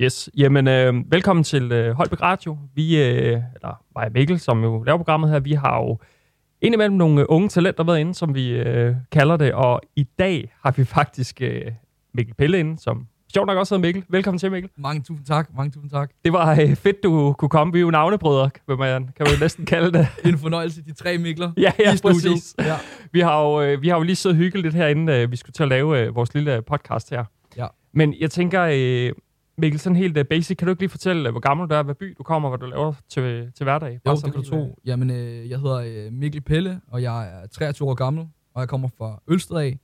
Yes, jamen øh, velkommen til øh, Holbæk Radio. Vi, øh, eller mig Mikkel, som jo laver programmet her, vi har jo indimellem nogle øh, unge talenter med inde, som vi øh, kalder det. Og i dag har vi faktisk øh, Mikkel Pelle inde, som sjovt nok også hedder Mikkel. Velkommen til, Mikkel. Mange tusind tak, mange tusind tak. Det var øh, fedt, du kunne komme. Vi er jo navnebrødre, kan man, kan man næsten kalde det. En fornøjelse, de tre Mikler ja, ja, i præcis. Ja. Vi har jo, øh, vi har jo lige siddet hyggeligt herinde, øh, vi skulle til at lave øh, vores lille podcast her. Ja. Men jeg tænker, øh, Mikkel, sådan helt uh, basic, kan du ikke lige fortælle, øh, hvor gammel du er, hvad by du kommer, hvad du laver til, til hverdag? Jo, det kan du tro. Jamen, øh, jeg hedder øh, Mikkel Pelle, og jeg er 23 år gammel, og jeg kommer fra Ølsted af.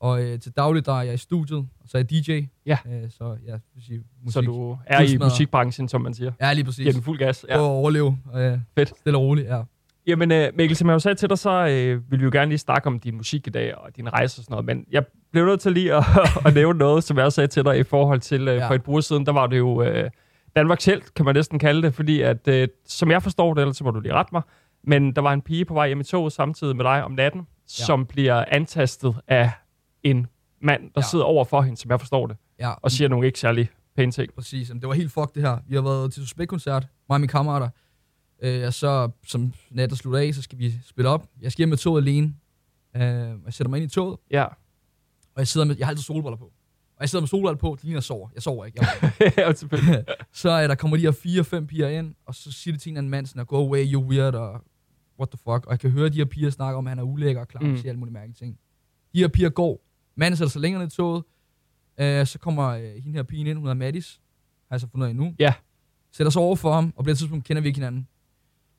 Og øh, til daglig, der er jeg i studiet, og så er jeg DJ. Ja. Øh, så ja, vil sige, musik. Så du er i musikbranchen, som man siger. Ja, lige præcis. Giver den fuld gas. Ja. Prøv at overleve. Øh, Fedt. Stille og roligt, ja. Jamen, øh, Mikkel, som jeg jo sagde til dig, så øh, vil vi jo gerne lige snakke om din musik i dag, og din rejse og sådan noget, men jeg blev nødt til lige at, at nævne noget, som jeg også sagde til dig i forhold til, øh, Ja. for et par uger siden, der var det jo øh, Danmarks Helt, kan man næsten kalde det, fordi at, øh, som jeg forstår det, ellers så må du lige rette mig, men der var en pige på vej hjem i toget samtidig med dig om natten, ja. som bliver antastet af en mand, der. Ja. sidder over for hende, som jeg forstår det, ja. og siger nogle ikke særlig pæne ting. Præcis. Jamen, det var helt fuck det her. Vi har været til Suspekt-koncert, mig og mine kammerater. Øh, og så, som natten slutter af, så skal vi spille op. Jeg skal hjem med toget alene. Øh, jeg sætter mig ind i toget, Ja, og jeg sidder med, jeg har altid solbriller på. Og jeg sidder med solbriller på, det ligner jeg sover. Jeg sover ikke. Jeg ja selvfølgelig. så øh, der kommer de her fire-fem piger ind, og så siger de til en anden mand sådan, go away, you're weird, og what the fuck. Og jeg kan høre de her piger snakke om, at han er ulækker og klar, Mm. og siger alle mulige mærkelige ting. De her piger går. Manden sætter sig længere ned i toget. Øh, så kommer øh, hende her pigen ind, hun hedder Mattis. Har jeg så fundet af nu. Ja. Sætter sig over for ham, og på det tidspunkt kender vi ikke hinanden.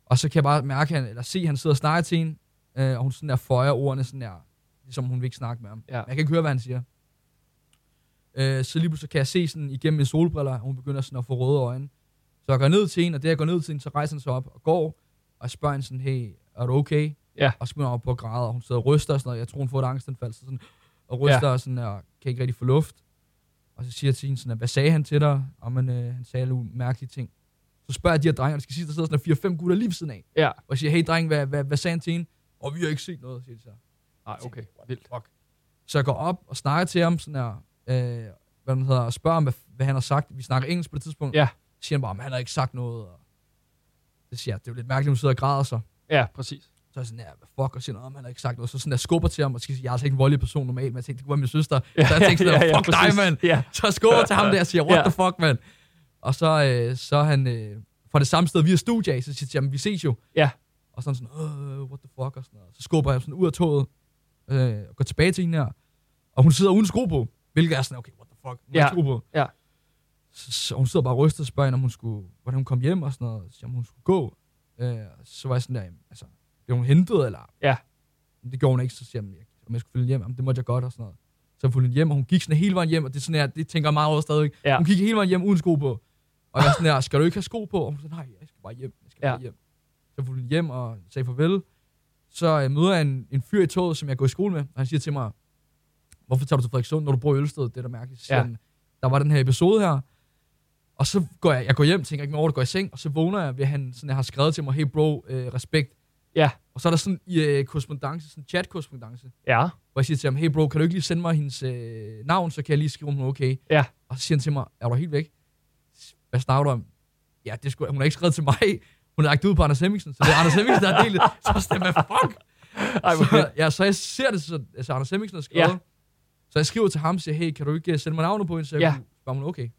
Og så kan jeg bare mærke, han, eller se, at han sidder og snakker til hende, øh, og hun sådan der føjer ordene sådan der, ligesom hun vil ikke snakke med ham. Ja. Men Jeg kan ikke høre, hvad han siger. Øh, så lige pludselig kan jeg se sådan igennem mine solbriller, at hun begynder sådan at få røde øjne. Så jeg går ned til hende, og det jeg går ned til hende, så rejser han sig op og går, og spørger hende sådan, hey, er du okay? Ja. Og så begynder hun op på at græde, og hun sidder og ryster og sådan noget. Jeg tror, hun får et angstanfald, så sådan, og ryster ja. og sådan, og kan ikke rigtig få luft. Og så siger jeg til hende sådan, hvad sagde han til dig? Og man, øh, han sagde alle mærkelige ting. Så spørger jeg de her drenge, og det skal sige, der sidder sådan 4-5 gutter lige ved siden af. ja. Og jeg siger, hey dreng, hvad, hvad, hvad sagde han til hende? Og vi har ikke set noget, siger de så. Nej, okay. Vildt. Fuck. Så jeg går op og snakker til ham, sådan her, øh, hvad man hedder, og spørger ham, hvad, hvad han har sagt. Vi snakker engelsk på det tidspunkt. Ja. Så siger han bare, han har ikke sagt noget. Og så siger jeg, det er jo lidt mærkeligt, at hun sidder og græder så. Ja, præcis. Så er jeg sådan, ja, hvad fuck, og siger noget, han har ikke sagt noget. Så sådan der skubber til ham, og siger, jeg er altså ikke en voldelig person normalt, men jeg tænkte, det kunne være min søster. Ja, så jeg tænkte sådan, ja, ja, fuck dig, præcis. mand. Ja. Så jeg skubber til ham der og siger, what Ja. the fuck, mand. Og så, øh, så er han øh, fra det samme sted, vi er studie af, så siger jeg, jamen, vi ses jo. Ja. Og sådan sådan, øh, what the fuck, og sådan noget. Så skubber jeg sådan ud af toget, øh, og går tilbage til hende her. Og hun sidder uden sko på, hvilket er sådan, okay, what the fuck, hun Ja. sko på. Ja. Så, så, hun sidder bare og ryster og spørger hende, om hun skulle, hvordan hun kom hjem og sådan noget. Så siger, hun, om hun skulle gå. Øh, så var jeg sådan der, jamen, altså, blev hun hentet, eller? Ja. Det gjorde hun ikke, så siger jeg, om jeg skulle følge hjem. Jamen, det måtte jeg godt og sådan noget. Så jeg fulgte hjem, og hun gik sådan hele vejen hjem, og det er sådan her, det tænker jeg meget over stadig. Ja. Hun gik hele vejen hjem uden sko på. Og jeg er sådan her, skal du ikke have sko på? Og hun sagde, nej, jeg skal bare hjem. Jeg skal Ja. bare hjem. Så jeg fulgte hjem og sagde farvel. Så øh, møder jeg en, en fyr i toget, som jeg går i skole med, og han siger til mig, hvorfor tager du til Frederikssund, når du bor i Ølsted? Det er da mærkeligt. Så Ja. han, der var den her episode her, og så går jeg, jeg går hjem, tænker ikke mere over det, går i seng, og så vågner jeg ved, at han sådan, har skrevet til mig, hey bro, øh, respekt. Ja. Og så er der sådan i øh, korrespondance, sådan chat-korrespondance, Ja. hvor jeg siger til ham, hey bro, kan du ikke lige sende mig hendes øh, navn, så kan jeg lige skrive, om hun okay. Ja. Og så siger han til mig, er du helt væk? Hvad snakker du om? Ja, det skulle, hun har ikke skrevet til mig. Hun har lagt ud på Anders Hemmingsen, så det er Anders Hemmingsen, der har delt det. Så er jeg, hvad fuck? Ej, så, ja, så jeg ser det, så altså Anders Hemmingsen har skrevet. Ja. Så jeg skriver til ham og siger, hey, kan du ikke øh, sende mig navnet på hende, så jeg Ja. ja. kunne spørge, om hun okay.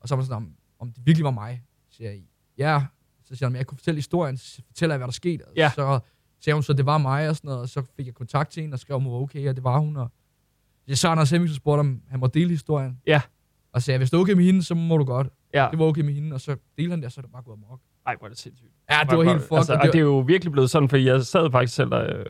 Og så er man sådan, om, om det virkelig var mig. Så siger jeg, ja. Så siger han, "Men jeg kunne fortælle historien, så fortæller jeg, hvad der skete. Ja. Så sagde hun så, det var mig og sådan noget, og så fik jeg kontakt til hende og skrev, hun var okay, og det var hun. Og jeg så Anders Hemmingsen spurgte, om han må dele historien. Ja. Og så sagde hvis det er okay med hende, så må du godt. Ja. Det var okay med hende, og så delte han det, og så er det bare gået amok. Ej, hvor er det sindssygt. Ja, det var helt fucked. Altså, og det, det er jo virkelig blevet sådan, fordi jeg sad faktisk selv og, øh,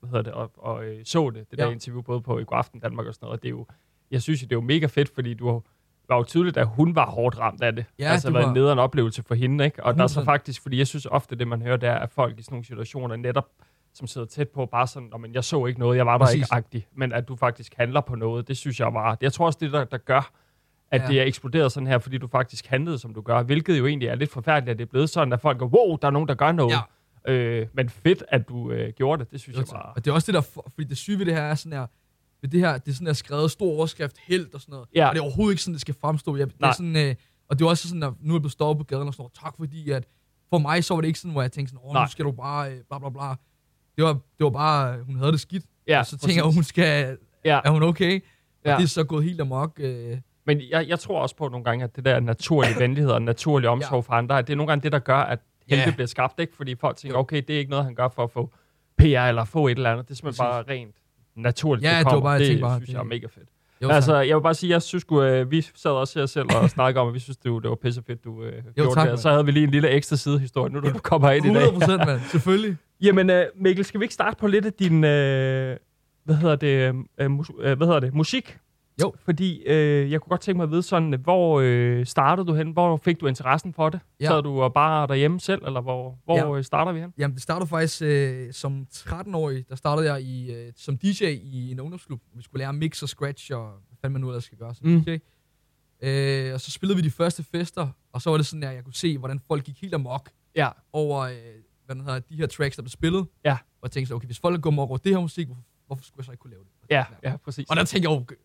hvad hedder det, og, og øh, så det, det der Ja. interview, både på i God Aften Danmark og sådan noget, og det er jo, jeg synes jo, det er jo mega fedt, fordi du var jo tydeligt, at hun var hårdt ramt af det. Ja, altså, det det var var- en nederen oplevelse for hende, ikke? Og der er så 100%. faktisk, fordi jeg synes ofte, det man hører, der er at folk i sådan nogle situationer netop, som sidder tæt på, bare sådan, "Nå, men jeg så ikke noget, jeg var der Præcis. ikke agtig, men at du faktisk handler på noget, det synes jeg var, jeg tror også, det der, der gør, at Ja. det er eksploderet sådan her, fordi du faktisk handlede, som du gør, hvilket jo egentlig er lidt forfærdeligt, at det er blevet sådan, at folk går, wow, der er nogen, der gør noget. Ja. Øh, men fedt, at du øh, gjorde det, det synes jeg var... Og det er også det der, for- fordi det syge ved det her er sådan her, ved det her, det er sådan der skrevet stor overskrift, helt og sådan noget. Ja. Og det er overhovedet ikke sådan, det skal fremstå. Jeg, det Nej. er sådan, øh, og det er også sådan, at nu er jeg blevet stoppet på gaden og sådan noget, tak fordi, at for mig så var det ikke sådan, hvor jeg tænkte sådan, åh, nu skal du bare, øh, bla bla bla. Det var, det var bare, øh, hun havde det skidt. Ja, og så tænker jeg, hun skal, Ja. er hun okay? Og Ja. det er så gået helt amok. Øh, Men jeg, jeg tror også på nogle gange, at det der naturlige venlighed og naturlig omsorg for andre, det er nogle gange det, der gør, at helte Ja. bliver skabt, ikke? Fordi folk tænker, Jo. okay, det er ikke noget, han gør for at få PR eller få et eller andet. Det er simpelthen bare rent naturligt, Ja, det det kommer. bare- jeg det bare, synes det- jeg er mega fedt. jo, altså, tak. jeg vil bare sige, jeg synes sgu, øh, vi sad også her selv og snakkede om, at vi synes, det var, det var pissefedt, du øh, gjorde tak, det. Og så havde vi lige en lille ekstra sidehistorie, nu du kommer ind i dag. 100 procent, mand. Selvfølgelig. Jamen, øh, Mikkel, skal vi ikke starte på lidt af din, øh, hvad hedder det, øh, mus, øh, hvad hedder det, musik? Jo. Fordi øh, jeg kunne godt tænke mig at vide sådan, hvor øh, startede du hen? Hvor fik du interessen for det? Ja. Sad du og bare derhjemme selv, eller hvor, hvor øh, starter vi hen? Jamen, det startede faktisk øh, som 13-årig. Der startede jeg i, øh, som DJ i en ungdomsklub. Vi skulle lære mix og scratch og hvad fanden man nu ellers skal gøre som Mm. DJ. Øh, og så spillede vi de første fester, og så var det sådan, at jeg kunne se, hvordan folk gik helt amok Ja. over øh, hvad hedder, de her tracks, der blev spillet. Ja. Og jeg tænkte så, okay, hvis folk går amok over det her musik, hvorfor, hvorfor skulle jeg så ikke kunne lave det? Ja, ja, præcis. Og der tænkte jeg jo,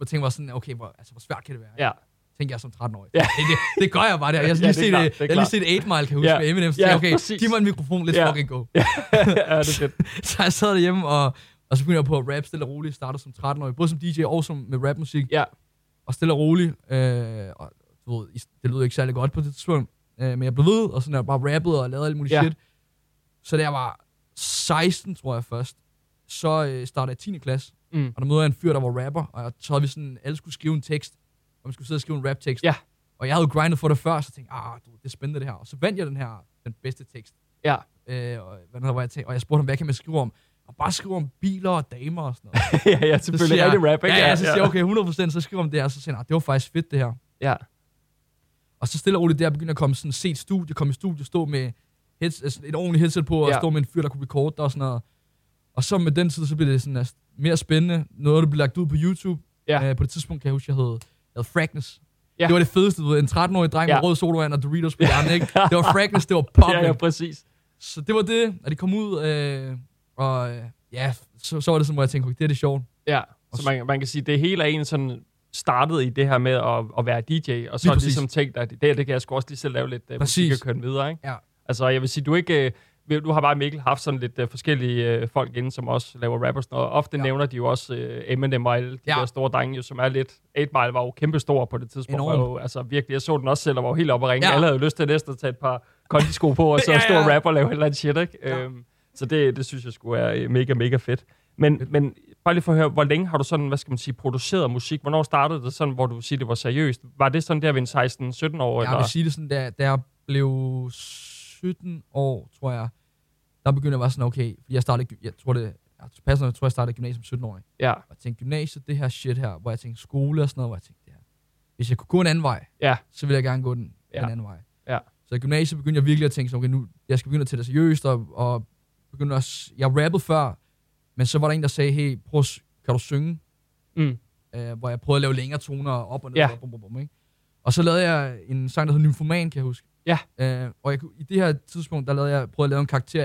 jeg tænkte var sådan, okay, hvor, altså, hvor svært kan det være? Ja. Tænkte jeg som 13-årig. Ja. Det, det, det, gør jeg bare der. Jeg har Ja, lige er set, klart, øh, jeg lige set 8 Mile, kan jeg huske, Ja. med Eminem. Så Ja, ja, okay, præcis. giv mig en mikrofon, let's Ja. fucking go. ja, det er fedt. Så jeg sad derhjemme, og, og så begyndte jeg på at rap stille og roligt. Startede som 13-årig, både som DJ og som med rapmusik. Ja. Og stille og roligt. Øh, og du ved, det lød ikke særlig godt på det tidspunkt. Øh, men jeg blev ved, og sådan jeg bare rappede og lavede alt muligt Ja. shit. Så da jeg var 16, tror jeg først, så øh, startede jeg 10. klasse. Mm. Og der mødte jeg en fyr, der var rapper, og så havde vi sådan, alle skulle skrive en tekst, og man skulle sidde og skrive en raptekst. Ja. Og jeg havde grindet for det før, så jeg tænkte, ah, du, det er spændende det her. Og så vandt jeg den her, den bedste tekst. Ja. Øh, og, hvad hedder, hvor jeg tænkte, og jeg spurgte ham, hvad kan man skrive om? Og bare skrive om biler og damer og sådan noget. ja, ja, Så selvfølgelig. siger Er jeg- det rap, ikke? Ja, ja, så siger jeg, okay, 100%, så skriver om det her, og så siger jeg, "Ah, det var faktisk fedt det her. Ja. Og så stille og roligt der begyndte at komme sådan set studie, komme i studie, stå med heads, altså et ordentligt headset på, og Ja. stå med en fyr, der kunne recorde og sådan noget. Og så med den tid, så blev det sådan altså, mere spændende. Noget, der blev lagt ud på YouTube. Ja. Øh, på det tidspunkt kan jeg huske, jeg hed, jeg hed Fragness. Ja. Det var det fedeste, du ved. En 13-årig dreng Ja. med rød sodavand og Doritos på hjernen, ikke? Det var Fragness, det var popping. Ja, ja, præcis. Så det var det, at det kom ud, øh, og øh, ja, så, så var det sådan, hvor jeg tænkte, okay, det er det sjovt. Ja, så man, man kan sige, det hele er en sådan startede i det her med at, at være DJ, og så Lige ligesom tænkt, at det, det kan jeg sgu også lige selv lave lidt uh, musik og køre den videre, ikke? Ja. Altså, jeg vil sige, du er ikke... Du har bare, Mikkel, haft sådan lidt uh, forskellige uh, folk inde, som også laver rap og. Ofte ja. Ja. nævner de jo også uh, Eminem og alle de ja. Ja. der store drenge, jo, som er lidt... 8 Mile var jo kæmpe stor på det tidspunkt. Enorm. jo, altså virkelig, jeg så den også selv og var jo helt oppe at ringe. Ja. Ja. Alle havde jo lyst til næsten at tage et par kondisko på, og så Ja, stå og ja. og lave et eller andet shit, ikke? Ja. Øhm, så det, det synes jeg skulle er mega, mega fedt. Men, men bare lige for at høre, hvor længe har du sådan, hvad skal man sige, produceret musik? Hvornår startede det sådan, hvor du vil sige, det var seriøst? Var det sådan der ved en 16-17 år? Jeg eller? vil sige det sådan, da, da jeg blev 17 år, tror jeg, der begyndte jeg at være sådan, okay, fordi jeg startede, jeg tror det, jeg passer, jeg tror jeg startede gymnasiet som 17-årig. Ja, Og jeg tænkte, gymnasiet, det her shit her, hvor jeg tænkte skole og sådan noget, hvor jeg tænkte, det her. Hvis jeg kunne gå en anden vej, Ja. så ville jeg gerne gå den, Ja. den anden vej. Ja. Så i gymnasiet begyndte jeg virkelig at tænke, okay, nu, jeg skal begynde at tage det seriøst, og, og begyndte at, jeg rappede før, men så var der en, der sagde, hey, prøv, kan du synge? mm. øh, hvor jeg prøvede at lave længere toner op og ned. Ja. Og, bum, bum, bum, ikke? og så lavede jeg en sang, der hed Nymphoman, kan jeg huske. Ja. Øh, og jeg, i det her tidspunkt, der lavede jeg, prøvede at lave en karakter,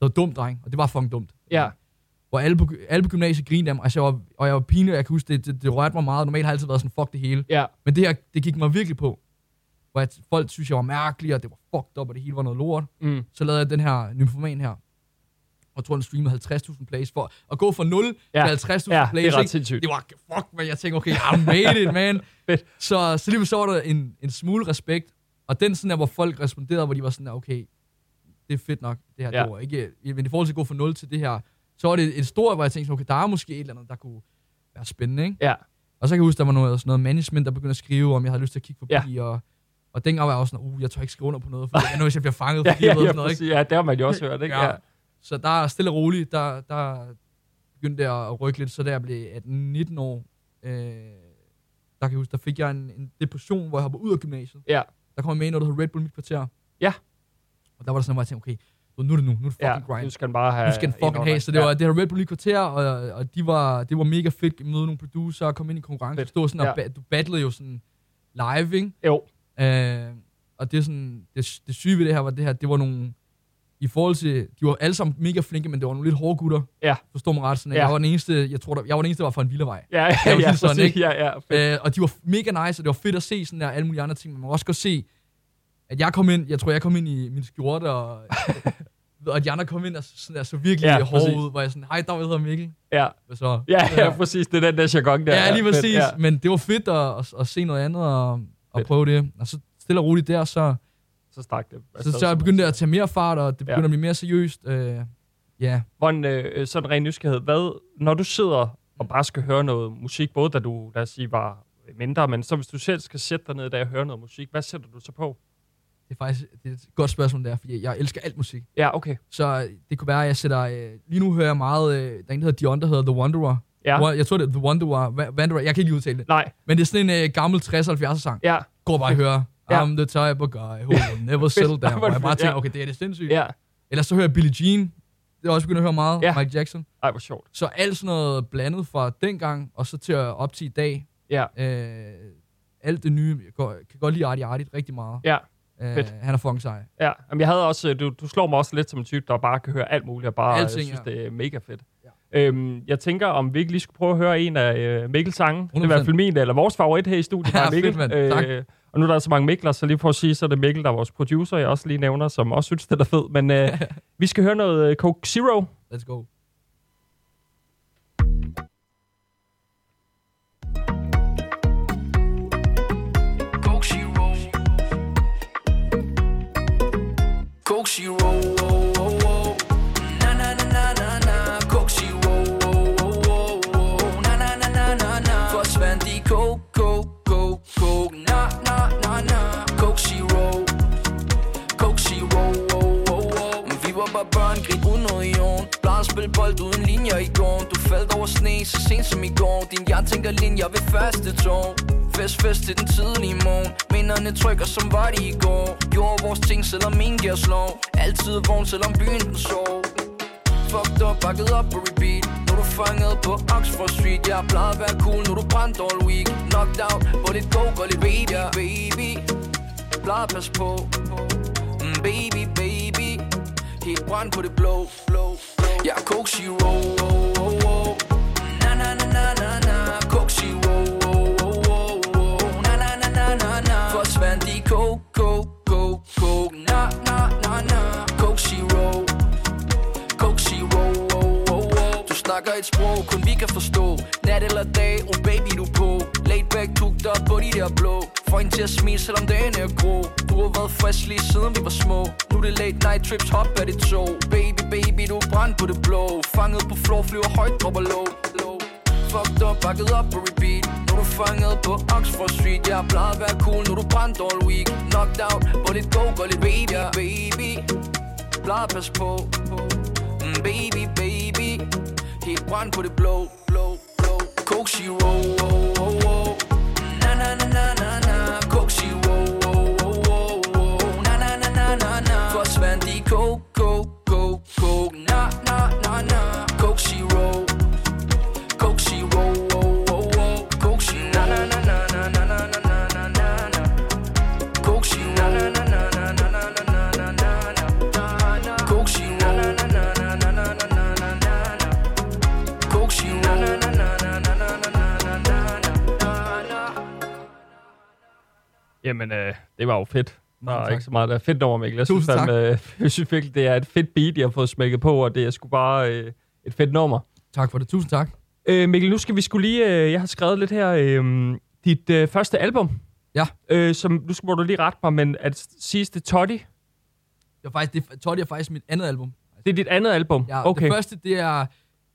der hed Dum Dreng, og det var fucking dumt. Ja. Hvor alle på, alle på gymnasiet grinede af mig, altså, jeg var, og jeg var pinlig, og jeg kan huske, det, det, det rørte mig meget. Normalt har jeg altid været sådan, fuck det hele. ja, Men det her, det gik mig virkelig på. Hvor jeg, folk synes, jeg var mærkelig, og det var fucked up, og det hele var noget lort. mm. Så lavede jeg den her Nymphoman her. Og tror, den streamede 50.000 plays. For at gå fra 0 Ja. til 50.000 ja plays, det er ret sindssygt. det var, fuck, men jeg tænkte, okay, I made it, man. Så, så lige så var der en, en smule respekt, og den sådan der, hvor folk responderede, hvor de var sådan, okay, det er fedt nok, det her, Ja. det var ikke, men i forhold til at gå fra 0 til det her, så var det et stort, hvor jeg tænkte, okay, der er måske et eller andet, der kunne være spændende, ikke? Ja, Og så kan jeg huske, der var noget, sådan noget management, der begyndte at skrive, om jeg havde lyst til at kigge forbi, ja. og, og dengang var jeg også sådan, uh, jeg tør ikke skrive under på noget, for jeg er hvis jeg bliver fanget, ja, fordi ja, jeg ved ja, sådan noget, ikke? ja, det har man jo også hørt, ikke? Ja. Ja. Så der er stille og roligt, der, der begyndte det at rykke lidt, så da jeg blev 18-19 år, øh, der kan jeg huske, der fik jeg en, en depression, hvor jeg hoppede ud af gymnasiet. Ja. Der kom jeg med i noget, der hed Red Bull Mit Kvarter. Ja. Og der var der sådan, hvor jeg tænkte, okay, du, nu er det nu, nu er det ja, fucking grind. nu skal den bare have... Nu skal den fucking have, så det var, det var Red Bull Mit Kvarter, og, og de var, det var mega fedt at møde nogle producer, komme ind i konkurrence, stå sådan, og Ja. ba- du battlede jo sådan live, ikke? Jo, Øh, og det er sådan, det, det syge ved det her var det her, det var nogle, i forhold til, de var alle sammen mega flinke, men det var nogle lidt hårde gutter. Ja. Forstår mig ret. Sådan, Ja. Jeg var den eneste, jeg tror, der, jeg var den eneste, der var fra en villavej. Ja, ja, ja, sige sådan, ikke? ja, ja. Øh, og de var mega nice, og det var fedt at se sådan der alle mulige andre ting, men man må også godt se, at jeg kom ind, jeg tror, jeg kom ind i min skjorte, og, og de andre kom ind og så, sådan der, så virkelig Ja, ja, hårde ud, hvor jeg sådan, hej, der hedder Mikkel. ja. Hvad så? Ja, ja, præcis. Det er den der jargon der. Ja, lige fedt, præcis. Ja. Men det var fedt at, at, at se noget andet og, og prøve det. Og så stille og roligt der, så, Så stak det. så, så jeg begyndte at tage mere fart, og det begyndte Ja. at blive mere seriøst. Øh, ja, Hvordan, øh, sådan ren nysgerrighed, hvad, når du sidder og bare skal høre noget musik, både da du, lad os sige, var mindre, men så hvis du selv skal sætte dig ned der og høre noget musik, hvad sætter du så på? det er faktisk det er et godt spørgsmål der, fordi jeg elsker alt musik. Ja, okay. Så det kunne være, at jeg sætter... Øh, lige nu hører jeg meget... Øh, der er en, der hedder Dion, der hedder The Wanderer. Ja. Jeg tror, det er The Wanderer. Wa- Wanderer. Jeg kan ikke udtale det. Nej, Men det er sådan en øh, gammel 60-70'er sang. ja, Gå bare og høre. Ja. I'm the type of guy who will never settle down. Og jeg bare tænker, okay, det er det sindssygt. ja. Ellers så hører jeg Billie Jean. Det er også begyndt at høre meget. Ja. Mike Jackson. Ej, hvor sjovt. Så alt sådan noget blandet fra dengang, og så til at op til i dag. Ja, Øh, alt det nye. Jeg går, kan godt lide Artie Artie rigtig meget. ja, Øh, fedt. han er fucking sej. ja. Jamen, jeg havde også, øh, du, du slår mig også lidt som en type, der bare kan høre alt muligt, og bare Alting, Alting, synes, ja. det er mega fedt. Ja. Øhm, jeg tænker, om vi ikke lige skulle prøve at høre en af øh, Mikkels sange. Det er i 100%. hvert fald min, eller vores favorit her i studiet, Ja, Mikkel. fedt, mand. Tak. Og nu er der så mange Mikler, så lige for at sige, så er det Mikkel, der er vores producer, jeg også lige nævner, som også synes, det er fed. Men øh, vi skal høre noget øh, Coke Zero. Let's go. Op på repeat. Nu er du fanget på Oxford Street Jeg plejer at være cool, nu er du brændt all week. Knocked out, hvor dit go går lidt baby, baby plejer at passe på. Mm, Baby, baby. Helt brændt på det blå, blå, blå. Jeg er Coke Zero, oh, oh, oh. Snakker et sprog, kun vi kan forstå. Nat eller dag, oh baby du på. Laid back, tugt op på de der blå. Får en til at smile, selvom dagen er grå. Du har været frisk lige siden vi var små. Nu er det late night trips, hop af det tog. Baby, baby, du er brændt på det blå. Fanget på floor, flyver højt, dropper low, low. Fucked up, bakket op på repeat. Nu er du fanget på Oxford Street. Jeg plejede at være cool, nu er du brændt all week. Knocked out, hvor dit go går lidt baby, baby. Plejede at passe på. Mm, Baby, baby one for the blow, blow, blow. Coke she roll, oh, oh, oh. na na na na na, Coke she roll. Jamen, øh, det var jo fedt. Der er ikke så meget der er fedt over, Mikkel. Jeg synes, fandme, øh, jeg synes virkelig, det er et fedt beat, jeg har fået smækket på, og det er sgu bare øh, et fedt nummer. Tak for det. Tusind tak. Øh, Mikkel, nu skal vi skulle lige... Øh, jeg har skrevet lidt her. Øh, dit øh, første album. Ja. Øh, som, nu skal må du lige rette mig, men at siges det Toddy, Det er faktisk, det, Toddy er faktisk mit andet album. det er dit andet album? Ja, okay. Det første, det er...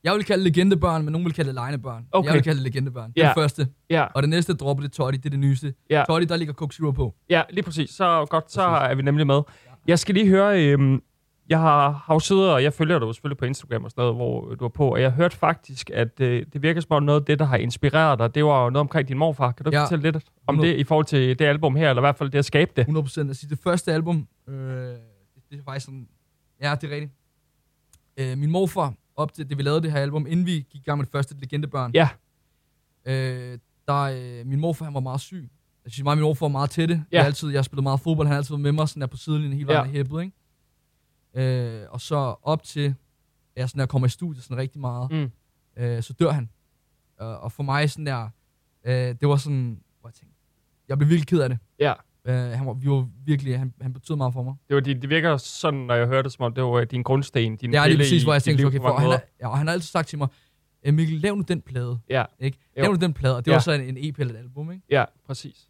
Jeg vil kalde det legendebørn, men nogen vil kalde det legnebørn. Okay. Jeg vil kalde det legendebørn. Det er Ja. det første. Ja, Og det næste dropper det Toddy, det er det nyeste. Ja. Toddy, der ligger Coke Zero på. ja, lige præcis. Så godt, så Præcis. er vi nemlig med. Jeg skal lige høre... Øh, jeg har, har jo siddet, og jeg følger dig selvfølgelig på Instagram og sådan noget, hvor du er på, og jeg har hørt faktisk, at øh, det virker som om noget af det, der har inspireret dig, det var jo noget omkring din morfar. Kan du Ja. fortælle lidt om 100. det i forhold til det album her, eller i hvert fald det at skabe det? 100% Altså, det første album, øh, det, det er faktisk sådan... Ja, det er rigtigt. Øh, min morfar, op til det vi lavede det her album, inden vi gik i gang med det første legendebørn, Ja. øh, der, øh, min morfar, han var meget syg. Jeg synes, mig og min morfar var meget tætte. Ja. Jeg, altid, jeg har spillet meget fodbold, han har altid været med mig sådan der på sidelinjen hele vejen Ja. ja. hæppet, ikke? Øh, og så op til, jeg sådan der kommer i studiet sådan rigtig meget, Mm. øh, så dør han. Øh, og for mig sådan der, øh, det var sådan, hvor jeg tænkte, jeg blev virkelig ked af det. Ja. Øh, han var, vi var virkelig, han, han betød meget for mig. Det, var, det, det virker sådan, når jeg hører det, som om det var øh, din grundsten, din Det er lige præcis, i hvor jeg tænkte, okay, for mange han, har, ja, og han har altid sagt til mig, "Øh, Mikkel, lav nu den plade. Ja, Ikke? Lav nu den plade, og det Ja. var så en, en EP eller et album, ikke? ja, præcis.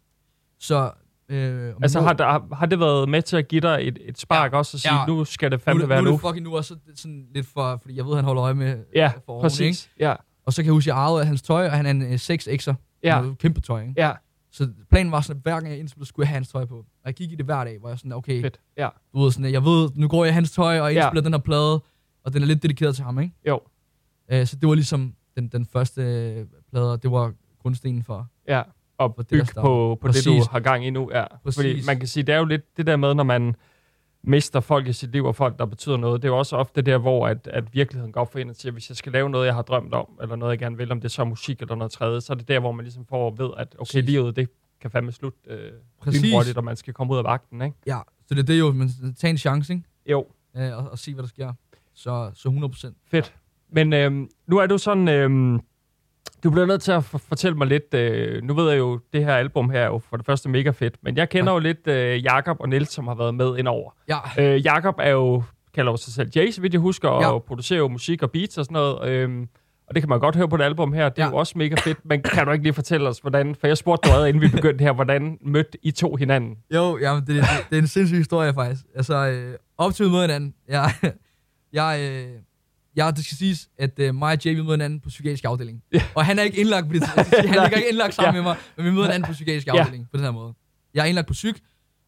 Så, øh, og Altså nu- har, der, har det været med til at give dig et, et spark Ja. også, og sige, Ja. nu skal det nu, fandme er det- være nu, er nu? det fucking nu, og så sådan lidt for, fordi jeg ved, han holder øje med Ja, for oven, præcis. Ikke? Ja, Og så kan jeg huske, at jeg arvede hans tøj, og han er en øh, 6X'er. ja, kæmpe tøj, ikke? ja, Så planen var sådan, at hver gang jeg indspillede, skulle jeg have hans tøj på. Og jeg gik i det hver dag, hvor jeg sådan, okay, fedt. Ja, du ved sådan, jeg ved, nu går jeg i hans tøj og Ja. indspiller den her plade, og den er lidt dedikeret til ham, ikke? jo, Øh, så det var ligesom den, den første øh, plade, og det var grundstenen for. ja. Og For det, bygge starter. på, på det, du har gang i nu. Ja. Fordi Præcis. man kan sige, det er jo lidt det der med, når man mister folk i sit liv, og folk, der betyder noget. Det er jo også ofte der, hvor at, at virkeligheden går for en og siger, hvis jeg skal lave noget, jeg har drømt om, eller noget, jeg gerne vil, om det er så musik eller noget tredje, så er det der, hvor man ligesom får ved, at okay, livet, det kan fandme slutte øh, Præcis. og man skal komme ud af vagten, ikke? Ja, så det er det jo, men tag en chance, ikke? Jo, Øh, og, og se, hvad der sker. Så, så 100 procent. Fedt. Men øhm, nu er du sådan... Øhm, du bliver nødt til at for- fortælle mig lidt... Øh, nu ved jeg jo, det her album her er jo for det første mega fedt, men jeg kender jo lidt øh, Jakob og Niels, som har været med indover. Ja, Øh, Jakob er jo, kalder jo sig selv Jay, så vidt jeg husker, og Ja. producerer jo musik og beats og sådan noget. Øhm, og det kan man godt høre på det album her. Det er Ja. jo også mega fedt. Men kan du ikke lige fortælle os, hvordan... For jeg spurgte dig, inden vi begyndte her, hvordan mødte I to hinanden? Jo, jamen, det, det, det er en sindssyg historie, faktisk. Altså, øh, op til vi møder hinanden. Jeg, jeg, øh, jeg, det skal siges, at øh, mig og Jay, vi møder hinanden på psykiatrisk afdeling. Ja. Og han er ikke indlagt på det tidspunkt. Han ligger ikke indlagt sammen Ja. med mig, men vi møder hinanden på psykiatrisk Ja. afdeling på den her måde. Jeg er indlagt på psyk,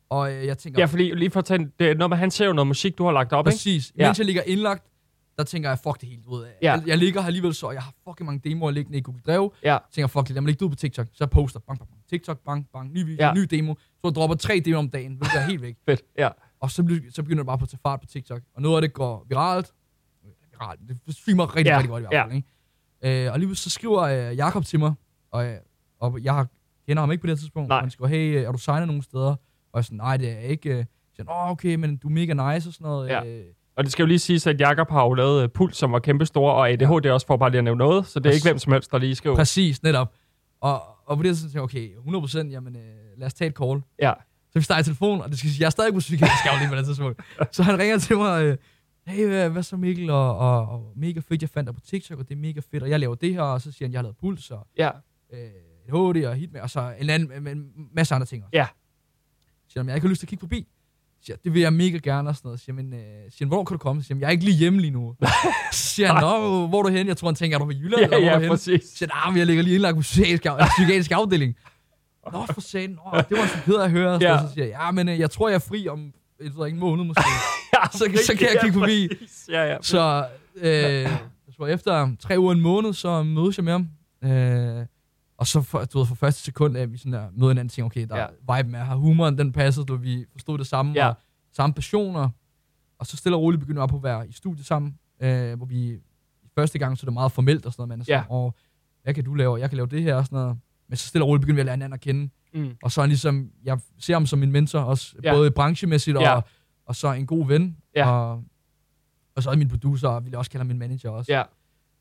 og øh, jeg tænker, Ja, fordi lige for at tage... Det er noget med, han ser jo noget musik, du har lagt op, ikke? præcis, Ja. mens jeg ligger indlagt, der tænker jeg, fuck det helt ud. Ja. Jeg, jeg ligger her alligevel så, og jeg har fucking mange demoer liggende i Google Drive. Ja. tænker, fuck det, lad mig lægge det ud på TikTok. Så jeg poster, bang, bang, bang. TikTok, bang, bang, ny video, Ja. ja. ny demo. Så jeg dropper tre demoer om dagen, hvilket er helt væk. Fedt, ja. Og så, begynder, så begynder det bare på at tage fart på TikTok. Og noget af det går viralt. Viralt. Det streamer rigtig, Ja, ja. rigtig godt i hvert fald. Ikke? Øh, og lige så skriver øh, Jakob til mig, og, øh, og jeg kender ham ikke på det tidspunkt. Nej. Og han skriver, hey, er du signet nogen steder? Og jeg er sådan, nej, det er jeg ikke. Øh, Så åh, okay, men du er mega nice og sådan noget. Ja. Øh, Og det skal jo lige siges, at Jakob har jo lavet uh, Puls, som var kæmpestor, og ADHD ja. også for bare lige at nævne noget, så det er ikke Præcis. hvem som helst, der lige skriver. Præcis, netop. Og, og på det tidspunkt tænkte jeg, okay, 100%, jamen øh, lad os tage et call. Ja. Så vi starter i telefon, og det skal sige, jeg er stadig på psykiatrisk afdeling på det tidspunkt. Så han ringer til mig, øh, hey, hvad, så Mikkel, og, og, og, mega fedt, jeg fandt dig på TikTok, og det er mega fedt, og jeg laver det her, og så siger han, jeg har lavet puls, og Ja, øh, HD og hit med, og så en anden, med en masse andre ting også. Ja. Så siger han, jeg har ikke lyst til at kigge forbi. Så siger det vil jeg mega gerne, og sådan noget. Så siger, han, men, øh, siger han, hvornår kan du komme? Så siger han, jeg er ikke lige hjemme lige nu. så siger han, nå, hvor er du hen? Jeg tror, han tænker, er du på Jylland? ja, eller hvor er ja du henne? præcis. Så siger han, ah, jeg ligger lige indlagt på psykiatrisk, psykiatrisk afdeling. Nå, for satan, Nå, det var så ked at høre. Ja. Så siger jeg, ja, men øh, jeg tror, jeg er fri om jeg ved ikke, en måned måske. Ja, så- så kan jeg kigge forbi. præcis. Ja, ja. så øh, jeg tror, efter tre uger en måned, så mødes jeg med ham. Øh, og så for, du ved, for første sekund, at vi sådan der møder hinanden og tænker, okay, der Ja. ja. viben er her, humoren, den passede, du, vi forstod det samme, Ja. og samme passioner. Og så stille og roligt begynder vi op på at være i studiet sammen, øh, hvor vi første gang, så er det meget formelt og sådan noget, man er sådan, Ja. og hvad kan du lave, jeg kan lave det her og sådan noget. Men så stille og roligt begynder vi at lære hinanden at kende. Mm. Og så er han ligesom, jeg ser ham som min mentor, også Ja. både branchemæssigt og, Ja. og så en god ven. Ja. Og, og så er min producer, og vil jeg også kalde ham min manager også. Ja,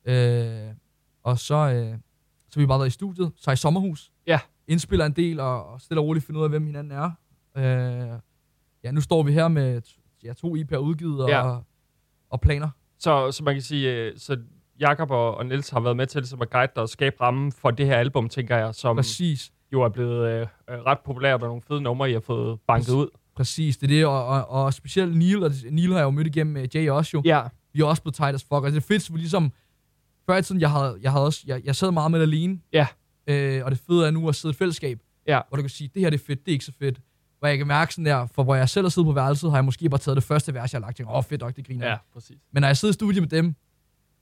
Øh, og så, øh, så vi bare været i studiet, så i sommerhus. Ja. Indspiller en del, og, og stille og roligt finde ud af, hvem hinanden er. Øh, ja, nu står vi her med ja, to IP'er udgivet og, Ja. og, og planer. så, så man kan sige, øh, så Jakob og, og Niels har været med til ligesom at guide dig og skabe rammen for det her album, tænker jeg, som Præcis. jo er blevet øh, øh, ret populært, og nogle fede numre, I har fået banket ud. Præcis, det er det, og, og, og specielt Neil, og Neil har jeg jo mødt igennem med Jay også jo. Ja, vi er også blevet tight as fuck. Og det er fedt, så vi ligesom... Før i tiden, jeg havde, jeg havde også... Jeg, jeg sad meget med det alene. Ja. Øh, og det fede er nu at sidde i et fællesskab. Ja. Hvor du kan sige, det her det er fedt, det er ikke så fedt. Hvor jeg kan mærke sådan der, for hvor jeg selv har siddet på værelset, har jeg måske bare taget det første vers, jeg har lagt. Tænkt, åh oh, fedt nok, det griner. ja, præcis. Men når jeg sidder i studiet med dem,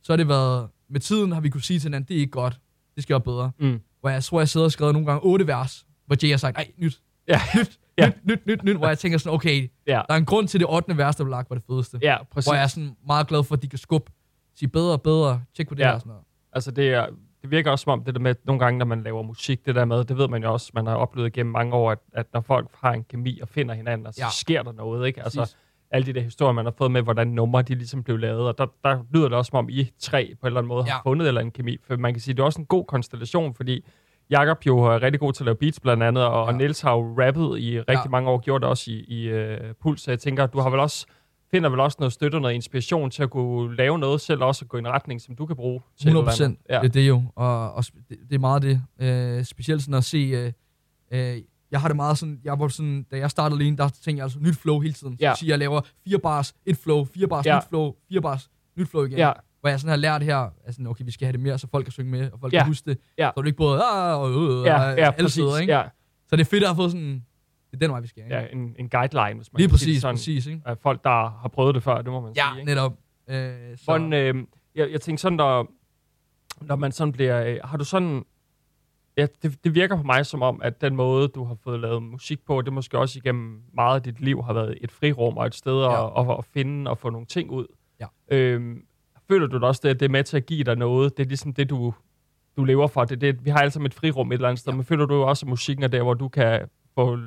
så har det været... Med tiden har vi kunne sige til hinanden, det er ikke godt. Det skal være bedre. Mm. Hvor jeg tror, jeg sidder og skrevet nogle gange otte vers, hvor Jay har sagt, ej, nyt, Ja, nyt, Ja. nyt, nyt, nyt, nyt, hvor jeg tænker sådan, okay, ja, der er en grund til det 8. vers, der blev lagt, var det fedeste. ja, præcis. Hvor jeg er sådan meget glad for, at de kan skubbe, sige bedre, bedre, tjek på det Ja. her og sådan noget. Altså, det, er, det virker også som om, det der med, nogle gange, når man laver musik, det der med, det ved man jo også, man har oplevet gennem mange år, at, at når folk har en kemi og finder hinanden, så ja. Ja. sker der noget, ikke? Altså, Præcis. Alle de der historier, man har fået med, hvordan numre de ligesom blev lavet. Og der, der lyder det også, som om I tre på en eller anden måde ja. Har fundet eller en kemi. For man kan sige, det er også en god konstellation, fordi Jakob jo er rigtig god til at lave beats blandt andet, og, ja. og. Niels har jo rappet i rigtig Ja. mange år, gjort det også i, i uh, Puls. Så jeg tænker, du har vel også finder vel også noget støtte og noget inspiration til at kunne lave noget selv, også at gå i en retning, som du kan bruge til et 100 eller andet. procent. Ja. Det er det jo. Og, og det, det er meget det. Øh, specielt sådan at se... Øh, øh, jeg har det meget sådan, jeg var sådan, da jeg startede alene, der tænkte jeg altså nyt flow hele tiden. Så Ja. ja. siger, jeg laver fire bars, et flow, fire bars, Ja. ja. nyt flow, fire bars, nyt flow igen. Ja. Hvor jeg sådan har lært her, altså, okay, vi skal have det mere, så folk kan synge med, og folk Ja. kan huske det. Ja. Så er det ikke både, ah, og, øh, Ja, og ja, alle steder, ikke? Ja, Så det er fedt at have fået sådan, det er den vej, vi skal, ikke? ja en, en guideline, hvis man Lige præcis, sådan. præcis, ikke? Af folk, der har prøvet det før, det må man Ja, sige. Ikke? netop. Øh, så, Hvordan, øh, jeg, jeg tænker sådan, når, når man sådan bliver... Øh, har du sådan... Ja, det, det virker på mig som om, at den måde, du har fået lavet musik på, det måske også igennem meget af dit liv har været et frirum og et sted ja. At, at, finde og få nogle ting ud. Ja. Øhm, føler du da også, det, at det er med til at give dig noget? Det er ligesom det, du, du lever for. Det, det, vi har alle sammen et frirum et eller andet sted. Ja. men føler du også, at musikken er der, hvor du kan få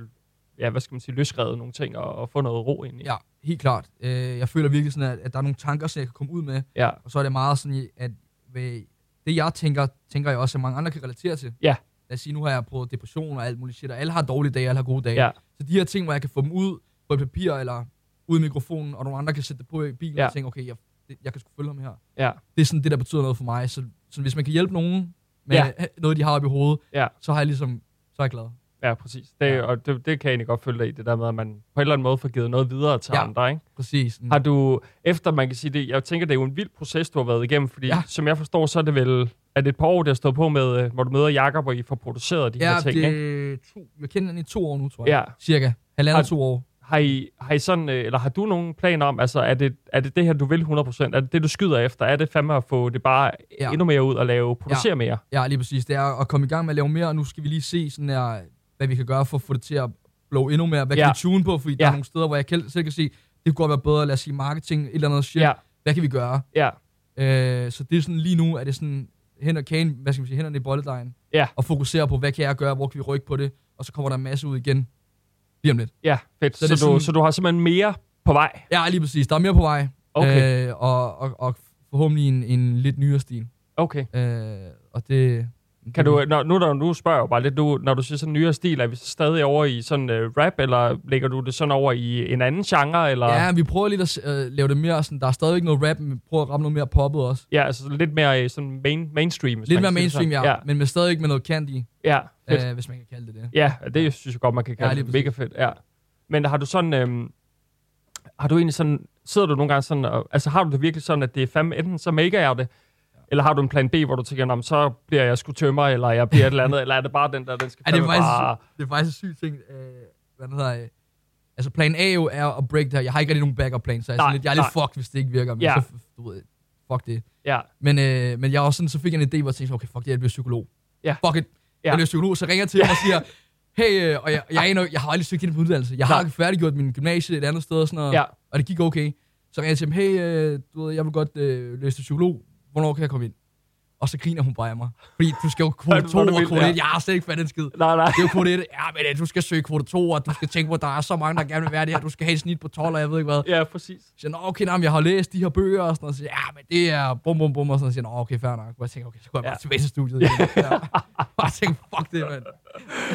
ja, hvad skal man sige, løsrevet nogle ting og, og få noget ro ind i? Ja, helt klart. Øh, jeg føler virkelig sådan, at, at der er nogle tanker, som jeg kan komme ud med, ja. Og så er det meget sådan, at ved det jeg tænker, tænker jeg også, at mange andre kan relatere til. Ja. Lad os sige, nu har jeg prøvet depression og alt muligt shit, og alle har dårlige dage, alle har gode dage. Ja. Så de her ting, hvor jeg kan få dem ud på et papir, eller ud i mikrofonen, og nogle andre kan sætte det på i bilen, Ja. og tænke, okay, jeg, jeg kan sgu følge ham her. Ja. Det er sådan det, der betyder noget for mig. Så, så hvis man kan hjælpe nogen med Ja. ja. noget, de har oppe i hovedet, Ja. så har jeg ligesom, så er jeg glad. Ja, præcis. Det, ja. Ja. Og det, det kan jeg egentlig godt følge dig i, det der med, at man på en eller anden måde får givet noget videre til ja. Ja. andre, ikke? Præcis. Mm. Har du, efter man kan sige det, jeg tænker, det er jo en vild proces, du har været igennem, fordi ja. Ja. som jeg forstår, så er det vel, er det et par år, der har stået på med, øh, hvor du møder Jakob, og I får produceret de ja, her ting, det ikke? er to, jeg kender den i to år nu, tror jeg. Ja. Cirka. Halvandet Har- to år. Har I, har I sådan, øh, eller har du nogen planer om, altså er det, er det det her, du vil 100%? Er det det, du skyder efter? Er det fandme at få det bare ja. Ja. endnu mere ud og lave, producere ja. mere? Ja, lige præcis. Det er at komme i gang med at lave mere, og nu skal vi lige se, sådan her, hvad vi kan gøre for at få det til at blow endnu mere. Hvad Ja. kan vi tune på? Fordi ja. der er nogle steder, hvor jeg kan- selv kan se, det kunne godt være bedre, lad os sige marketing, et eller andet shit. Ja, Hvad kan vi gøre? ja, Øh, så det er sådan lige nu, er det sådan hen og kane, hvad skal man sige, hænderne i bolledejen. Ja. Og fokusere på, hvad kan jeg gøre, hvor kan vi rykke på det, og så kommer der en masse ud igen. Lige om lidt. ja, fedt. Så, Så er du, sådan- så du har simpelthen mere på vej? Ja, lige præcis. Der er mere på vej. Okay. Øh, og, og, og forhåbentlig en, en lidt nyere stil. Okay. Øh, og det... Kan du, når, nu, når du spørger bare lidt, du, når du siger sådan nyere stil, er vi stadig over i sådan uh, rap, eller lægger du det sådan over i en anden genre, eller? Ja, vi prøver lidt at øh, lave det mere sådan, der er stadig ikke noget rap, men vi prøver at ramme noget mere poppet også. Ja, altså lidt mere øh, sådan main, mainstream. Lidt mere mainstream, sådan. ja, men med stadig ikke med noget candy, Ja, ja fedt. øh, hvis man kan kalde det det. Ja, det synes jeg godt, man kan Ja, kalde lige det. Mega fedt, ja. Men har du sådan, øhm, har du egentlig sådan, sidder du nogle gange sådan, og, altså har du det virkelig sådan, at det er fandme, enten så maker jeg det, eller har du en plan B, hvor du tænker, "Nå, men så bliver jeg sgu tømmer, eller jeg bliver et eller andet, eller er det bare den der, den skal Ja, det er faktisk, bare... det er faktisk en syg ting. Øh, hvad hedder, øh, altså plan A jo er at break det her. Jeg har ikke rigtig nogen backup plan, så jeg Nej, lidt, jeg er lidt fucked, hvis det ikke virker. Men Ja. så, du ved, fuck det. Ja, Men, øh, men jeg også sådan, så fik jeg en idé, hvor jeg tænkte, okay, fuck det, jeg bliver psykolog. Ja. Fuck it, Ja. jeg bliver psykolog. Så ringer jeg til ham og siger, hey, øh, og jeg, jeg, aner, jeg har aldrig søgt ind på uddannelse. Jeg har Nej. færdiggjort min gymnasie et andet sted, og, sådan noget, Ja. og det gik okay. Så ringer jeg til ham, hey, øh, du ved, jeg vil godt øh, læse til psykolog. Hvornår kan jeg komme ind? Og så griner hun bare af mig. Fordi du skal jo kvote det- 2 hvor er det og kvote ja. 1. Jeg har slet ikke fattet en skid. nej, nej. Det er jo kvote 1. Ja, men øh, du skal søge kvote 2, og du skal tænke på, at der er så mange, der gerne vil være det her. Du skal have et snit på 12, og jeg ved ikke hvad. Ja, præcis. Så siger, Nå, okay, nej, jeg har læst de her bøger, og sådan noget. Så siger, ja, men det er bum, bum, bum, og sådan noget. Så siger, Nå, okay, fair nok. Og jeg tænker, okay, så går jeg bare Ja. tilbage til studiet. Ja. Og jeg tænker, fuck det, mand.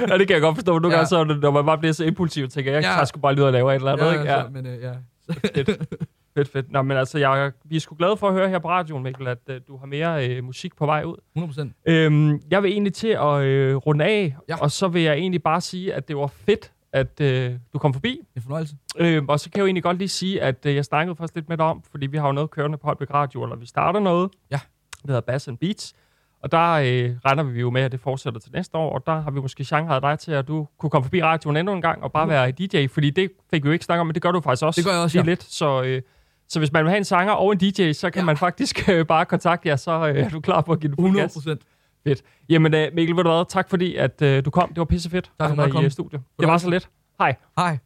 Ja, det kan jeg godt forstå, nogle Ja. gange så, når man bare bliver så impulsiv, tænker jeg, jeg Ja. sgu bare lige ud og lave et eller andet, ikke? Ja, så, men øh, ja. Fedt, fedt. Nå, men altså, jeg, vi er sgu glade for at høre her på radioen, Mikkel, at uh, du har mere øh, musik på vej ud. 100%. Øhm, jeg vil egentlig til at øh, runde af, Ja. og så vil jeg egentlig bare sige, at det var fedt, at øh, du kom forbi. Det er fornøjelse. Øhm, og så kan jeg jo egentlig godt lige sige, at øh, jeg snakkede faktisk lidt med dig om, fordi vi har jo noget kørende på Holbæk Radio, eller vi starter noget. Ja. Det hedder Bass and Beats. Og der øh, regner vi jo med, at det fortsætter til næste år, og der har vi måske chanceret dig til, at du kunne komme forbi radioen endnu en gang og bare være DJ, fordi det fik vi jo ikke snakket om, men det gør du faktisk også. Det gør jeg også, lige ja. lidt. Så, øh, så hvis man vil have en sanger og en DJ, så kan Ja. man faktisk øh, bare kontakte jer, så øh, er du klar på at give det fuld gas. 100%. Jamen øh, Mikkel, ved du hvad, tak fordi at øh, du kom. Det var pissefedt Tak for at have dig i øh, studiet. Det var så lidt. Hej. Hej.